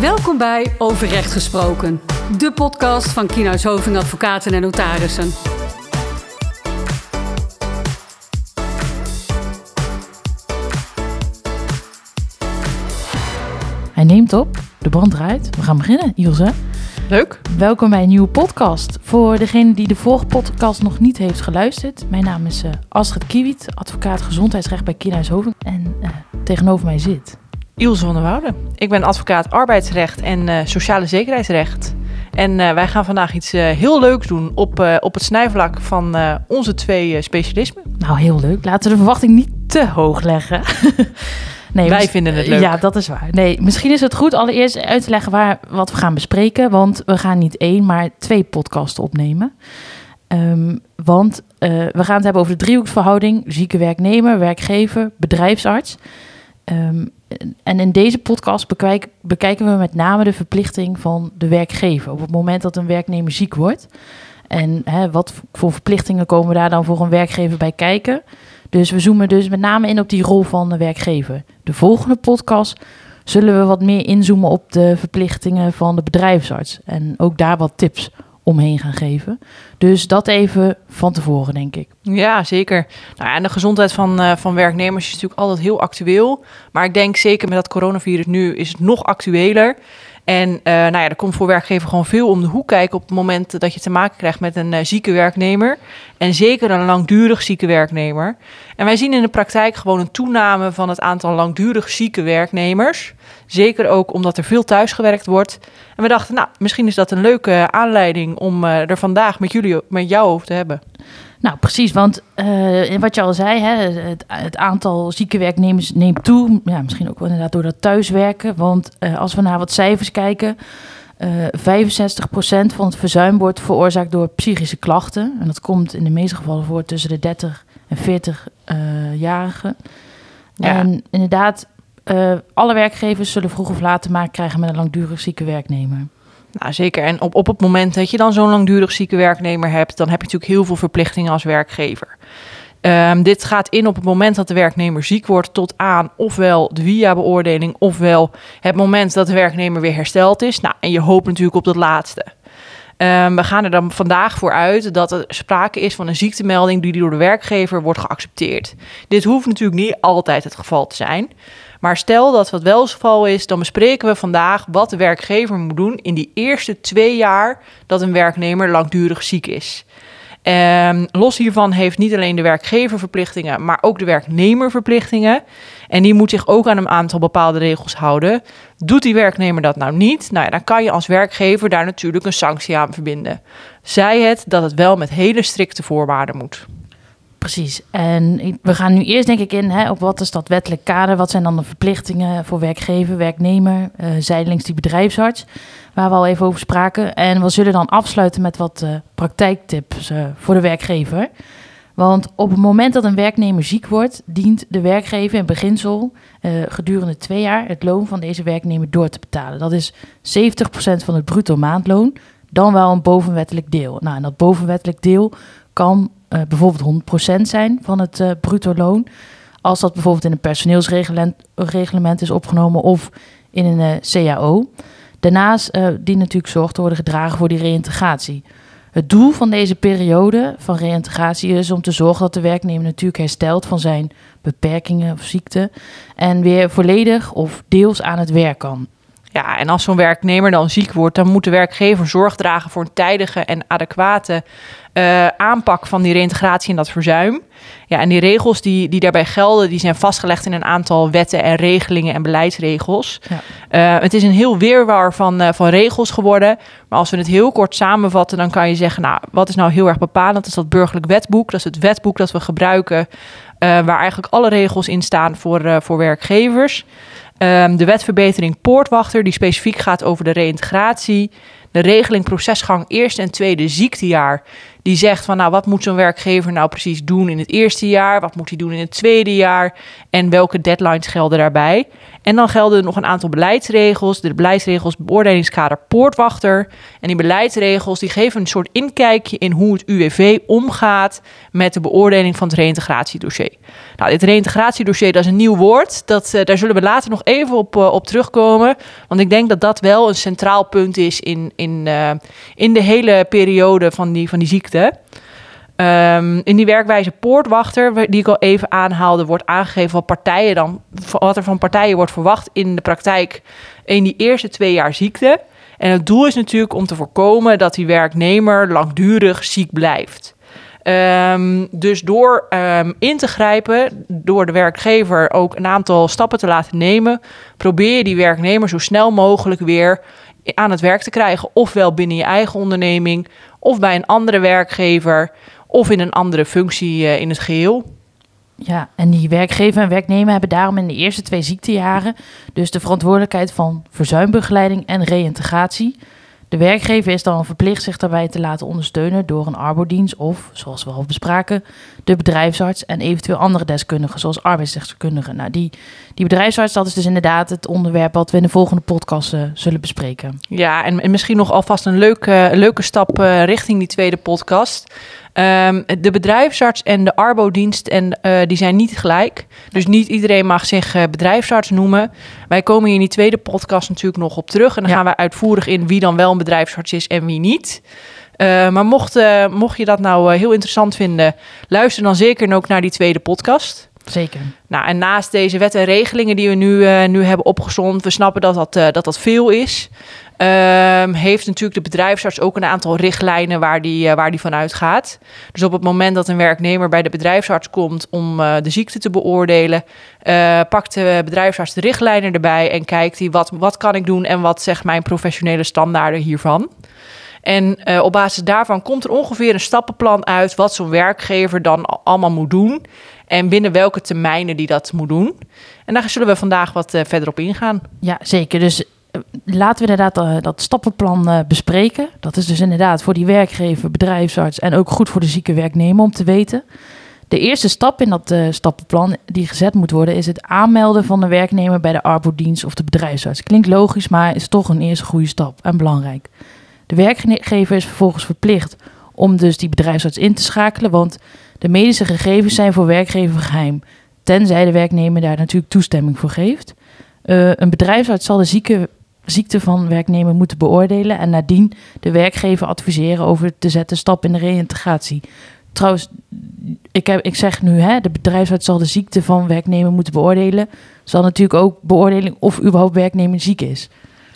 Welkom bij Over Recht Gesproken, de podcast van Kienhuis Hoving Advocaten en Notarissen. Hij neemt op, de band draait. We gaan beginnen, Ilse. Leuk. Welkom bij een nieuwe podcast. Voor degene die de vorige podcast nog niet heeft geluisterd. Mijn naam is uh, Astrid Kiewiet, advocaat gezondheidsrecht bij Kienhuis Hoving. En uh, tegenover mij zit... Ilse van der Woude. Ik ben advocaat arbeidsrecht en uh, sociale zekerheidsrecht. En wij gaan vandaag iets heel leuks doen op, op het snijvlak van onze twee specialismen. Nou, heel leuk. Laten we de verwachting niet te hoog leggen. Nee, Wij vinden het leuk. Ja, dat is waar. Nee, misschien is het goed allereerst uit te leggen waar, wat we gaan bespreken. Want we gaan niet één, maar twee podcasts opnemen. Um, want we gaan het hebben over de driehoeksverhouding: zieke werknemer, werkgever, bedrijfsarts. Um, en in deze podcast bekijk, bekijken we met name de verplichting van de werkgever op het moment dat een werknemer ziek wordt. En hè, wat voor verplichtingen komen daar dan voor een werkgever bij kijken? Dus we zoomen dus met name in op die rol van de werkgever. De volgende podcast zullen we wat meer inzoomen op de verplichtingen van de bedrijfsarts. En ook daar wat tips omheen gaan geven. Dus dat even van tevoren, denk ik. Ja, zeker. Nou, en de gezondheid van, uh, van werknemers is natuurlijk altijd heel actueel. Maar ik denk zeker met dat coronavirus nu is het nog actueler. En uh, nou ja, er komt voor werkgever gewoon veel om de hoek kijken op het moment dat je te maken krijgt met een uh, zieke werknemer. En zeker een langdurig zieke werknemer. En wij zien in de praktijk gewoon een toename van het aantal langdurig zieke werknemers. Zeker ook omdat er veel thuisgewerkt wordt. En we dachten, nou, misschien is dat een leuke aanleiding om uh, er vandaag met jullie, met jou over te hebben. Nou, precies, want uh, wat je al zei, hè, het, het, aantal zieke werknemers neemt toe. Ja, misschien ook wel inderdaad door dat thuiswerken. Want uh, als we naar wat cijfers kijken, uh, 65% van het verzuim wordt veroorzaakt door psychische klachten. En dat komt in de meeste gevallen voor tussen de 30 en 40-jarigen. Ja. En inderdaad, alle werkgevers zullen vroeg of laat te maken krijgen met een langdurig zieke werknemer. Nou, zeker. En op, op het moment dat je dan zo'n langdurig zieke werknemer hebt, dan heb je natuurlijk heel veel verplichtingen als werkgever. Um, dit gaat in op het moment dat de werknemer ziek wordt tot aan ofwel de via-beoordeling ofwel het moment dat de werknemer weer hersteld is. Nou, en je hoopt natuurlijk op dat laatste. Um, we gaan er dan vandaag voor uit dat er sprake is van een ziektemelding die door de werkgever wordt geaccepteerd. Dit hoeft natuurlijk niet altijd het geval te zijn. Maar stel dat het wel het geval is, dan bespreken we vandaag wat de werkgever moet doen in die eerste twee jaar dat een werknemer langdurig ziek is. Um, los hiervan heeft niet alleen de werkgever verplichtingen, maar ook de werknemer verplichtingen. En die moet zich ook aan een aantal bepaalde regels houden. Doet die werknemer dat nou niet, nou ja, dan kan je als werkgever daar natuurlijk een sanctie aan verbinden. Zij het dat het wel met hele strikte voorwaarden moet. Precies. En we gaan nu eerst denk ik in hè, op wat is dat wettelijk kader? Wat zijn dan de verplichtingen voor werkgever, werknemer, uh, zijdelings die bedrijfsarts, waar we al even over spraken. En we zullen dan afsluiten met wat uh, praktijktips uh, voor de werkgever. Want op het moment dat een werknemer ziek wordt, dient de werkgever in beginsel gedurende twee jaar het loon van deze werknemer door te betalen. Dat is 70% van het bruto maandloon, dan wel een bovenwettelijk deel. Nou, en dat bovenwettelijk deel kan uh, bijvoorbeeld 100% zijn van het uh, bruto loon. Als dat bijvoorbeeld in een personeelsreglement is opgenomen of in een uh, CAO. Daarnaast dient natuurlijk zorg te worden gedragen voor die reïntegratie. Het doel van deze periode van reïntegratie is om te zorgen dat de werknemer natuurlijk herstelt van zijn beperkingen of ziekte en weer volledig of deels aan het werk kan. Ja, en als zo'n werknemer dan ziek wordt, dan moet de werkgever zorg dragen voor een tijdige en adequate uh, aanpak van die reintegratie en dat verzuim. Ja, en die regels die, die daarbij gelden, die zijn vastgelegd in een aantal wetten en regelingen en beleidsregels. Ja. Uh, het is een heel weerwar van, uh, van regels geworden. Maar als we het heel kort samenvatten, dan kan je zeggen, nou, wat is nou heel erg bepalend? Dat is dat burgerlijk wetboek. Dat is het wetboek dat we gebruiken, waar eigenlijk alle regels in staan voor, voor werkgevers. Um, de wetverbetering Poortwachter, die specifiek gaat over de reïntegratie. De regeling procesgang eerste en tweede ziektejaar, die zegt van nou wat moet zo'n werkgever nou precies doen in het eerste jaar, wat moet hij doen in het tweede jaar en welke deadlines gelden daarbij. En dan gelden er nog een aantal beleidsregels. De beleidsregels beoordelingskader poortwachter. En die beleidsregels die geven een soort inkijkje in hoe het UWV omgaat met de beoordeling van het reïntegratiedossier. Nou, dit reïntegratiedossier dat is een nieuw woord. Dat, uh, daar zullen we later nog even op, uh, op terugkomen. Want ik denk dat dat wel een centraal punt is in, in, uh, in de hele periode van die, van die ziekte. Um, in die werkwijze poortwachter, die ik al even aanhaalde, wordt aangegeven wat, partijen dan, wat er van partijen wordt verwacht in de praktijk in die eerste twee jaar ziekte. En het doel is natuurlijk om te voorkomen dat die werknemer langdurig ziek blijft. Um, dus door um, in te grijpen, door de werkgever ook een aantal stappen te laten nemen, probeer je die werknemer zo snel mogelijk weer aan het werk te krijgen. Ofwel binnen je eigen onderneming, of bij een andere werkgever, of in een andere functie uh, in het geheel. Ja, en die werkgever en werknemer hebben daarom in de eerste twee ziektejaren dus de verantwoordelijkheid van verzuimbegeleiding en reïntegratie. De werkgever is dan verplicht zich daarbij te laten ondersteunen door een arbodienst of, zoals we al bespraken, de bedrijfsarts en eventueel andere deskundigen, zoals arbeidsdeskundigen. Nou, die, die bedrijfsarts, dat is dus inderdaad het onderwerp wat we in de volgende podcast uh, zullen bespreken. Ja, en, en, misschien nog alvast een leuke, leuke stap uh, richting die tweede podcast. Um, de bedrijfsarts en de arbodienst en, uh, die zijn niet gelijk. Dus niet iedereen mag zich uh, bedrijfsarts noemen. Wij komen hier in die tweede podcast natuurlijk nog op terug. En dan ja. gaan we uitvoerig in wie dan wel een bedrijfsarts is en wie niet. Uh, maar mocht, mocht je dat nou heel interessant vinden, luister dan zeker ook naar die tweede podcast. Zeker. Nou, en naast deze wet en regelingen die we nu, uh, nu hebben opgezond, we snappen dat dat, uh, dat, dat veel is. Um, heeft natuurlijk de bedrijfsarts ook een aantal richtlijnen waar die, uh, waar die vanuit gaat. Dus op het moment dat een werknemer bij de bedrijfsarts komt om de ziekte te beoordelen, pakt de bedrijfsarts de richtlijnen erbij en kijkt hij wat, wat kan ik doen en wat zegt mijn professionele standaarden hiervan. En op basis daarvan komt er ongeveer een stappenplan uit wat zo'n werkgever dan allemaal moet doen. En binnen welke termijnen die dat moet doen. En daar zullen we vandaag wat verder op ingaan. Ja, zeker. Dus laten we inderdaad uh, dat stappenplan bespreken. Dat is dus inderdaad voor die werkgever, bedrijfsarts en ook goed voor de zieke werknemer om te weten. De eerste stap in dat stappenplan die gezet moet worden is het aanmelden van de werknemer bij de arbodienst of de bedrijfsarts. Klinkt logisch, maar is toch een eerste goede stap en belangrijk. De werkgever is vervolgens verplicht om dus die bedrijfsarts in te schakelen, want de medische gegevens zijn voor werkgever geheim, tenzij de werknemer daar natuurlijk toestemming voor geeft. Een bedrijfsarts zal de zieke, ziekte van werknemer moeten beoordelen en nadien de werkgever adviseren over te zetten stap in de reïntegratie. Trouwens, ik, heb, ik zeg nu, hè, de bedrijfsarts zal de ziekte van werknemer moeten beoordelen. Zal natuurlijk ook beoordeling of überhaupt werknemer ziek is.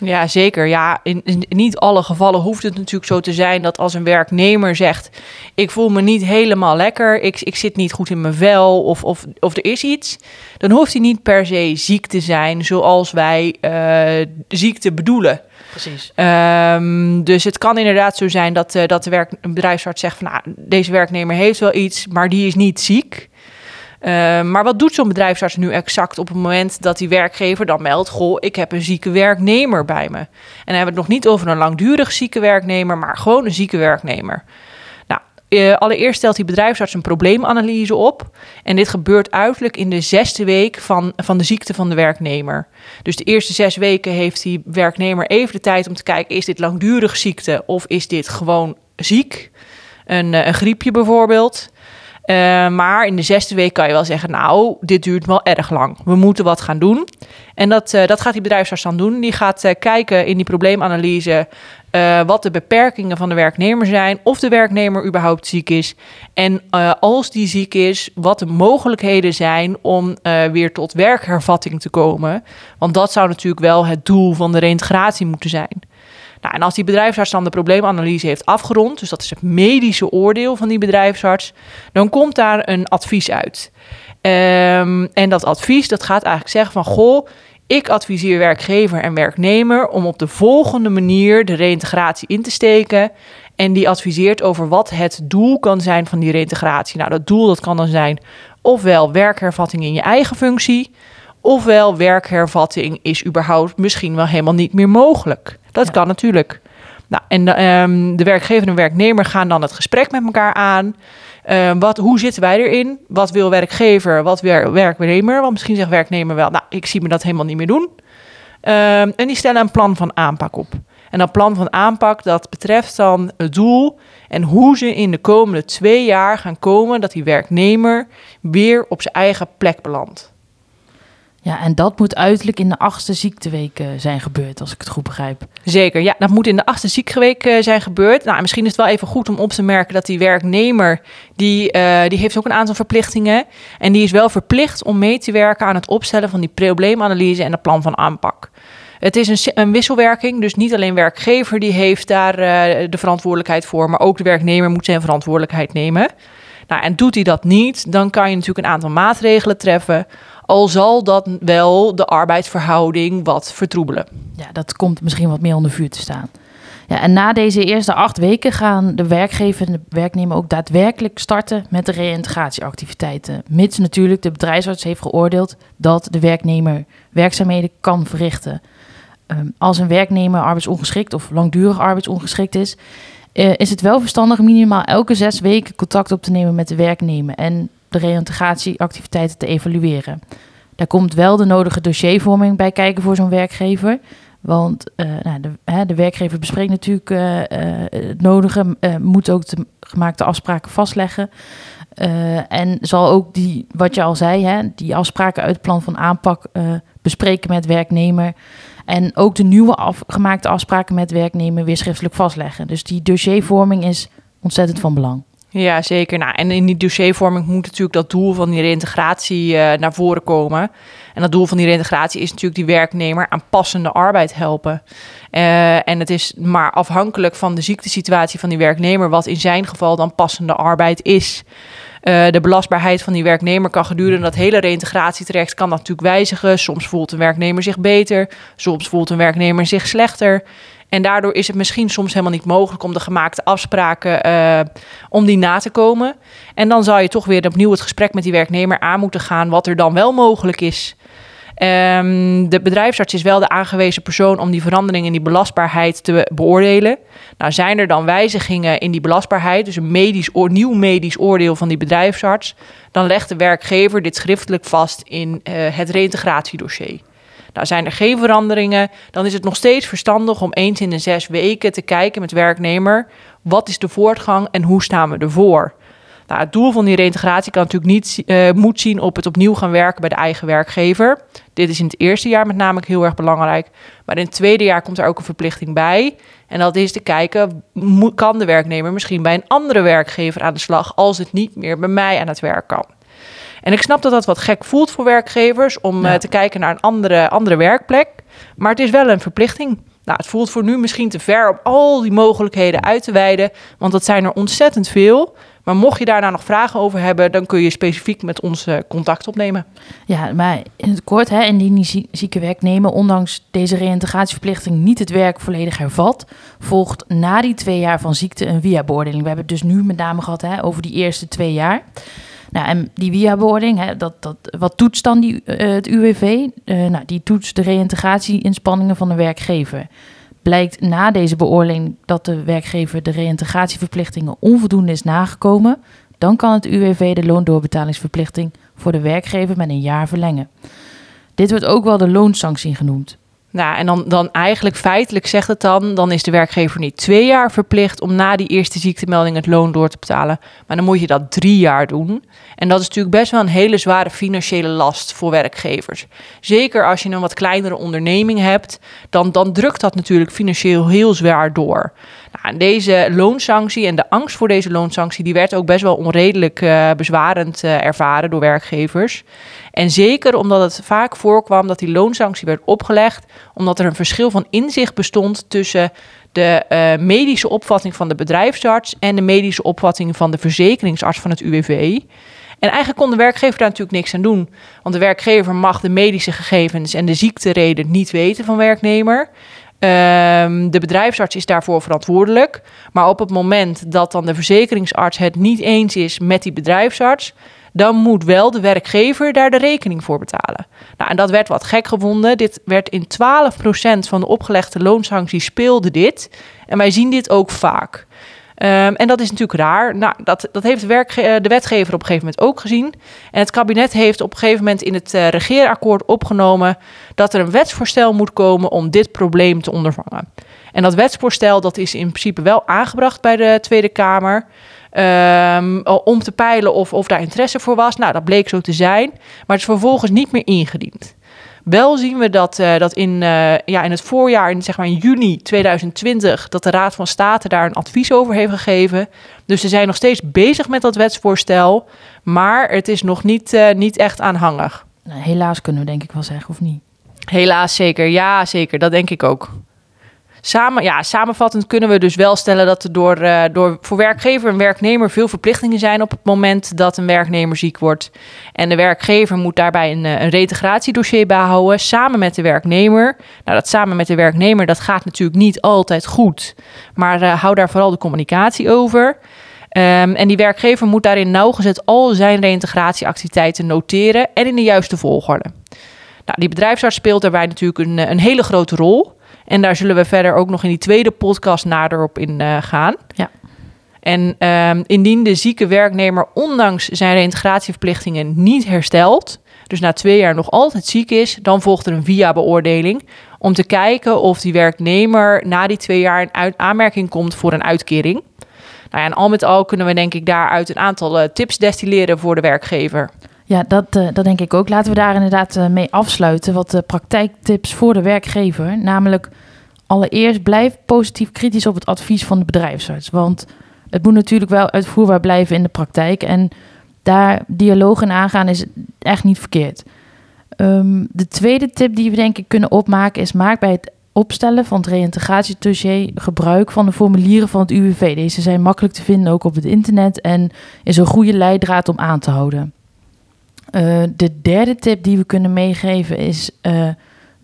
Ja, zeker. Ja, in, in, niet alle gevallen hoeft het natuurlijk zo te zijn dat als een werknemer zegt: Ik voel me niet helemaal lekker, ik, ik zit niet goed in mijn vel of, of, of er is iets, dan hoeft hij niet per se ziek te zijn zoals wij uh, ziekte bedoelen. Precies. Um, dus het kan inderdaad zo zijn dat, uh, dat de werk, een bedrijfsarts zegt: van, nou, Deze werknemer heeft wel iets, maar die is niet ziek. Uh, maar wat doet zo'n bedrijfsarts nu exact op het moment dat die werkgever dan meldt: Goh, ik heb een zieke werknemer bij me? En dan hebben we het nog niet over een langdurig zieke werknemer, maar gewoon een zieke werknemer. Nou, uh, allereerst stelt die bedrijfsarts een probleemanalyse op. En dit gebeurt uiterlijk in de zesde week van, van de ziekte van de werknemer. Dus de eerste zes weken heeft die werknemer even de tijd om te kijken: is dit langdurig ziekte of is dit gewoon ziek? Een, een griepje bijvoorbeeld. Uh, maar in de zesde week kan je wel zeggen, nou, dit duurt wel erg lang. We moeten wat gaan doen. En dat, uh, dat gaat die bedrijfsarts dan doen. Die gaat uh, kijken in die probleemanalyse wat de beperkingen van de werknemer zijn. Of de werknemer überhaupt ziek is. En als die ziek is, wat de mogelijkheden zijn om weer tot werkhervatting te komen. Want dat zou natuurlijk wel het doel van de reintegratie moeten zijn. Nou, en als die bedrijfsarts dan de probleemanalyse heeft afgerond, dus dat is het medische oordeel van die bedrijfsarts, dan komt daar een advies uit. Um, en dat advies dat gaat eigenlijk zeggen van goh, ik adviseer werkgever en werknemer om op de volgende manier de reïntegratie in te steken. En die adviseert over wat het doel kan zijn van die reïntegratie. Nou, dat doel dat kan dan zijn ofwel werkhervatting in je eigen functie, ofwel werkhervatting is überhaupt misschien wel helemaal niet meer mogelijk. Dat ja. kan natuurlijk. Nou, en ehm, de werkgever en werknemer gaan dan het gesprek met elkaar aan. Ehm, wat, hoe zitten wij erin? Wat wil werkgever? Wat wil werknemer? Want misschien zegt werknemer wel, nou, ik zie me dat helemaal niet meer doen. Ehm, en die stellen een plan van aanpak op. En dat plan van aanpak, dat betreft dan het doel en hoe ze in de komende twee jaar gaan komen dat die werknemer weer op zijn eigen plek belandt. Ja, en dat moet uiterlijk in de achtste ziekteweek uh, zijn gebeurd, als ik het goed begrijp. Zeker, ja, dat moet in de achtste ziekteweek uh, zijn gebeurd. Nou, misschien is het wel even goed om op te merken dat die werknemer, die, uh, die heeft ook een aantal verplichtingen. En die is wel verplicht om mee te werken aan het opstellen van die probleemanalyse en het plan van aanpak. Het is een, een, wisselwerking, dus niet alleen werkgever die heeft daar de verantwoordelijkheid voor, maar ook de werknemer moet zijn verantwoordelijkheid nemen. Nou, en doet hij dat niet, dan kan je natuurlijk een aantal maatregelen treffen al zal dat wel de arbeidsverhouding wat vertroebelen. Ja, dat komt misschien wat meer onder vuur te staan. Ja, en na deze eerste acht weken gaan de werkgever en de werknemer ook daadwerkelijk starten met de reïntegratieactiviteiten. Mits natuurlijk de bedrijfsarts heeft geoordeeld dat de werknemer werkzaamheden kan verrichten. Ehm, als een werknemer arbeidsongeschikt of langdurig arbeidsongeschikt is, uh, is het wel verstandig minimaal elke zes weken contact op te nemen met de werknemer en de reïntegratieactiviteiten te evalueren. Daar komt wel de nodige dossiervorming bij kijken voor zo'n werkgever. Want uh, nou, de, hè, de, werkgever bespreekt natuurlijk uh, het nodige, moet ook de gemaakte afspraken vastleggen. en zal ook die, wat je al zei, hè, die afspraken uit het plan van aanpak bespreken met werknemer. En ook de nieuwe af, gemaakte afspraken met werknemer weer schriftelijk vastleggen. Dus die dossiervorming is ontzettend van belang. Ja, zeker. Nou, en in die dossiervorming moet natuurlijk dat doel van die reintegratie uh, naar voren komen. En dat doel van die reintegratie is natuurlijk die werknemer aan passende arbeid helpen. Uh, en het is maar afhankelijk van de ziektesituatie van die werknemer, wat in zijn geval dan passende arbeid is. Uh, de belastbaarheid van die werknemer kan gedurende dat hele reïntegratietraject kan dat natuurlijk wijzigen. Soms voelt een werknemer zich beter, soms voelt een werknemer zich slechter. En daardoor is het misschien soms helemaal niet mogelijk om de gemaakte afspraken uh, om die na te komen. En dan zal je toch weer opnieuw het gesprek met die werknemer aan moeten gaan wat er dan wel mogelijk is. Um, de bedrijfsarts is wel de aangewezen persoon om die verandering in die belastbaarheid te beoordelen. Nou, zijn er dan wijzigingen in die belastbaarheid, dus een medisch, nieuw medisch oordeel van die bedrijfsarts, dan legt de werkgever dit schriftelijk vast in uh, het reïntegratiedossier. Nou, zijn er geen veranderingen, dan is het nog steeds verstandig om eens in de zes weken te kijken met werknemer. Wat is de voortgang en hoe staan we ervoor? Nou, het doel van die reintegratie kan natuurlijk niet uh, moet zien op het opnieuw gaan werken bij de eigen werkgever. Dit is in het eerste jaar met name heel erg belangrijk. Maar in het tweede jaar komt er ook een verplichting bij. En dat is te kijken, kan de werknemer misschien bij een andere werkgever aan de slag als het niet meer bij mij aan het werk kan. En ik snap dat dat wat gek voelt voor werkgevers om ja. uh, te kijken naar een andere, andere werkplek. Maar het is wel een verplichting. Nou, het voelt voor nu misschien te ver om al die mogelijkheden uit te wijden, want dat zijn er ontzettend veel. Maar mocht je daarna nog vragen over hebben, dan kun je specifiek met ons uh, contact opnemen. Ja, maar in het kort, hè, indien die zieke werknemer ondanks deze reïntegratieverplichting niet het werk volledig hervat, volgt na die twee jaar van ziekte een via-beoordeling. We hebben het dus nu met name gehad hè, over die eerste twee jaar. Nou, en die via-beoordeling, dat, dat, wat toetst dan die, uh, het UWV? Uh, nou, die toetst de reïntegratie-inspanningen van de werkgever. Blijkt na deze beoordeling dat de werkgever de reïntegratieverplichtingen onvoldoende is nagekomen, dan kan het UWV de loondoorbetalingsverplichting voor de werkgever met een jaar verlengen. Dit wordt ook wel de loonsanctie genoemd. Nou, en dan, dan eigenlijk feitelijk zegt het dan, dan is de werkgever niet twee jaar verplicht om na die eerste ziektemelding het loon door te betalen. Maar dan moet je dat drie jaar doen. En dat is natuurlijk best wel een hele zware financiële last voor werkgevers. Zeker als je een wat kleinere onderneming hebt, dan, dan drukt dat natuurlijk financieel heel zwaar door. Nou, deze loonsanctie en de angst voor deze loonsanctie, die werd ook best wel onredelijk uh, bezwarend uh, ervaren door werkgevers. En zeker omdat het vaak voorkwam dat die loonsanctie werd opgelegd, omdat er een verschil van inzicht bestond tussen de uh, medische opvatting van de bedrijfsarts en de medische opvatting van de verzekeringsarts van het UWV. En eigenlijk kon de werkgever daar natuurlijk niks aan doen. Want de werkgever mag de medische gegevens en de ziektereden niet weten van werknemer. Um, de bedrijfsarts is daarvoor verantwoordelijk. Maar op het moment dat dan de verzekeringsarts het niet eens is met die bedrijfsarts, dan moet wel de werkgever daar de rekening voor betalen. Nou, en dat werd wat gek gevonden. Dit werd in 12% van de opgelegde loonsancties speelde dit. En wij zien dit ook vaak. Um, en dat is natuurlijk raar. Nou, dat, dat heeft de, werkge- de wetgever op een gegeven moment ook gezien. En het kabinet heeft op een gegeven moment in het uh, regeerakkoord opgenomen dat er een wetsvoorstel moet komen om dit probleem te ondervangen. En dat wetsvoorstel dat is in principe wel aangebracht bij de Tweede Kamer. Um, om te peilen of, of daar interesse voor was. Nou, dat bleek zo te zijn. Maar het is vervolgens niet meer ingediend. Wel zien we dat, uh, dat in, uh, ja, in het voorjaar, in, zeg maar in juni 2020, dat de Raad van State daar een advies over heeft gegeven. Dus ze zijn nog steeds bezig met dat wetsvoorstel, maar het is nog niet, uh, niet echt aanhangig. Nou, helaas kunnen we denk ik wel zeggen, of niet? Helaas zeker, ja zeker, dat denk ik ook. Samen, ja, samenvattend kunnen we dus wel stellen dat er door, uh, door voor werkgever en werknemer veel verplichtingen zijn op het moment dat een werknemer ziek wordt. En de werkgever moet daarbij een, een reintegratiedossier bijhouden samen met de werknemer. Nou, dat samen met de werknemer, dat gaat natuurlijk niet altijd goed. Maar uh, hou daar vooral de communicatie over. Um, en die werkgever moet daarin nauwgezet al zijn reintegratieactiviteiten noteren en in de juiste volgorde. Nou, die bedrijfsarts speelt daarbij natuurlijk een, een hele grote rol. En daar zullen we verder ook nog in die tweede podcast nader op in uh, gaan. Ja. En um, indien de zieke werknemer ondanks zijn reintegratieverplichtingen niet herstelt, dus na twee jaar nog altijd ziek is, dan volgt er een via-beoordeling om te kijken of die werknemer na die twee jaar in aanmerking komt voor een uitkering. Nou ja, en al met al kunnen we denk ik daaruit een aantal uh, tips destilleren voor de werkgever. Ja, dat, uh, dat denk ik ook. Laten we daar inderdaad uh, mee afsluiten. Wat de praktijktips voor de werkgever. Namelijk, allereerst blijf positief kritisch op het advies van de bedrijfsarts. Want het moet natuurlijk wel uitvoerbaar blijven in de praktijk. En daar dialoog in aangaan is echt niet verkeerd. Um, de tweede tip die we denk ik kunnen opmaken is: maak bij het opstellen van het reïntegratiedossier gebruik van de formulieren van het UWV. Deze zijn makkelijk te vinden ook op het internet en is een goede leidraad om aan te houden. Uh, de derde tip die we kunnen meegeven is: uh,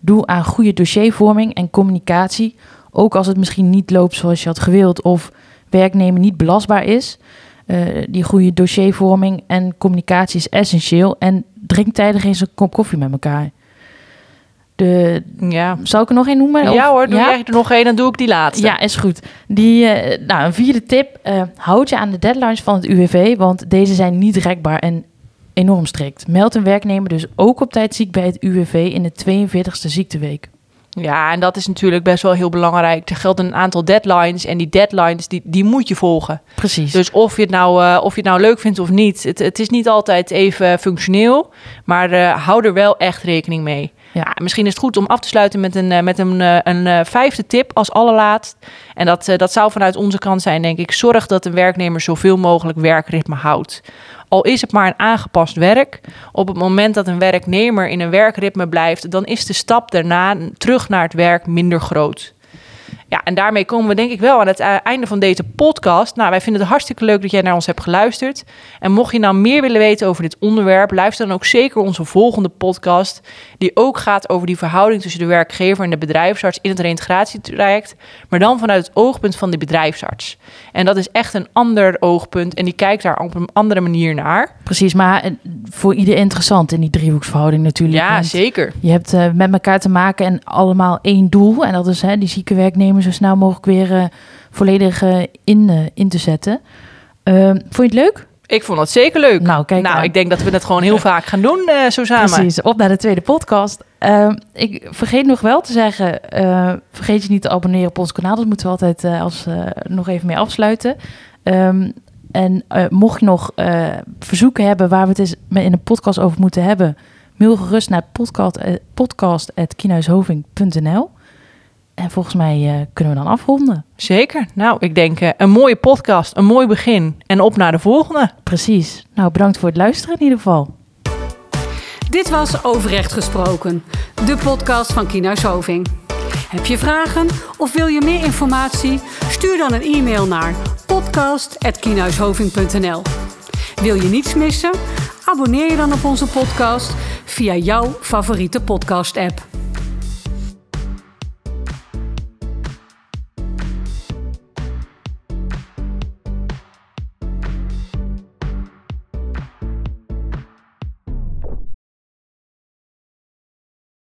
doe aan goede dossiervorming en communicatie. Ook als het misschien niet loopt zoals je had gewild of werknemer niet belastbaar is. Uh, die goede dossiervorming en communicatie is essentieel. En drink tijdig eens een kop koffie met elkaar. De, ja. Zal ik er nog één noemen? Ja hoor, doe ja? jij er nog één, dan doe ik die laatste. Ja, is goed. Die, uh, nou, een vierde tip. Uh, houd je aan de deadlines van het UWV, want deze zijn niet rekbaar en enorm strikt. Meld een werknemer dus ook op tijd ziek bij het UWV in de 42e ziekteweek. Ja, en dat is natuurlijk best wel heel belangrijk. Er gelden een aantal deadlines en die deadlines die, die moet je volgen. Precies. Dus of je het nou, uh, of je het nou leuk vindt of niet, het, het is niet altijd even functioneel, maar uh, hou er wel echt rekening mee. Ja. ja. misschien is het goed om af te sluiten met een, uh, met een, een vijfde tip als allerlaatst. En dat, dat zou vanuit onze kant zijn, denk ik. Zorg dat een werknemer zoveel mogelijk werkritme houdt. Al is het maar een aangepast werk. Op het moment dat een werknemer in een werkritme blijft, dan is de stap daarna terug naar het werk minder groot. Ja, en daarmee komen we denk ik wel aan het einde van deze podcast. Nou, wij vinden het hartstikke leuk dat jij naar ons hebt geluisterd. En mocht je nou meer willen weten over dit onderwerp, luister dan ook zeker onze volgende podcast. Die ook gaat over die verhouding tussen de werkgever en de bedrijfsarts in het reintegratietraject. Maar dan vanuit het oogpunt van de bedrijfsarts. En dat is echt een ander oogpunt. En die kijkt daar op een andere manier naar. Precies, maar voor ieder interessant in die driehoeksverhouding natuurlijk. Ja, zeker. Je hebt uh, met elkaar te maken en allemaal één doel. En dat is hè, die zieke werknemer zo snel mogelijk weer uh, volledig uh, in, uh, in te zetten. vond je het leuk? Ik vond het zeker leuk. Nou, kijk nou ik denk dat we het gewoon heel vaak gaan doen zo samen. Precies, op naar de tweede podcast. Uh, ik vergeet nog wel te zeggen, uh, vergeet je niet te abonneren op ons kanaal. Dat moeten we altijd als, nog even mee afsluiten. Um, en mocht je nog verzoeken hebben waar we het eens in een podcast over moeten hebben... mail gerust naar podcast.kinaushoving.nl podcast en volgens mij uh, kunnen we dan afronden. Zeker. Nou, ik denk uh, een mooie podcast, een mooi begin. En op naar de volgende. Precies. Nou, bedankt voor het luisteren in ieder geval. Dit was Overrecht Gesproken, de podcast van Kienhuis Hoving. Heb je vragen of wil je meer informatie? Stuur dan een e-mail naar podcast.kienhuishoving.nl Wil je niets missen? Abonneer je dan op onze podcast via jouw favoriete podcast-app.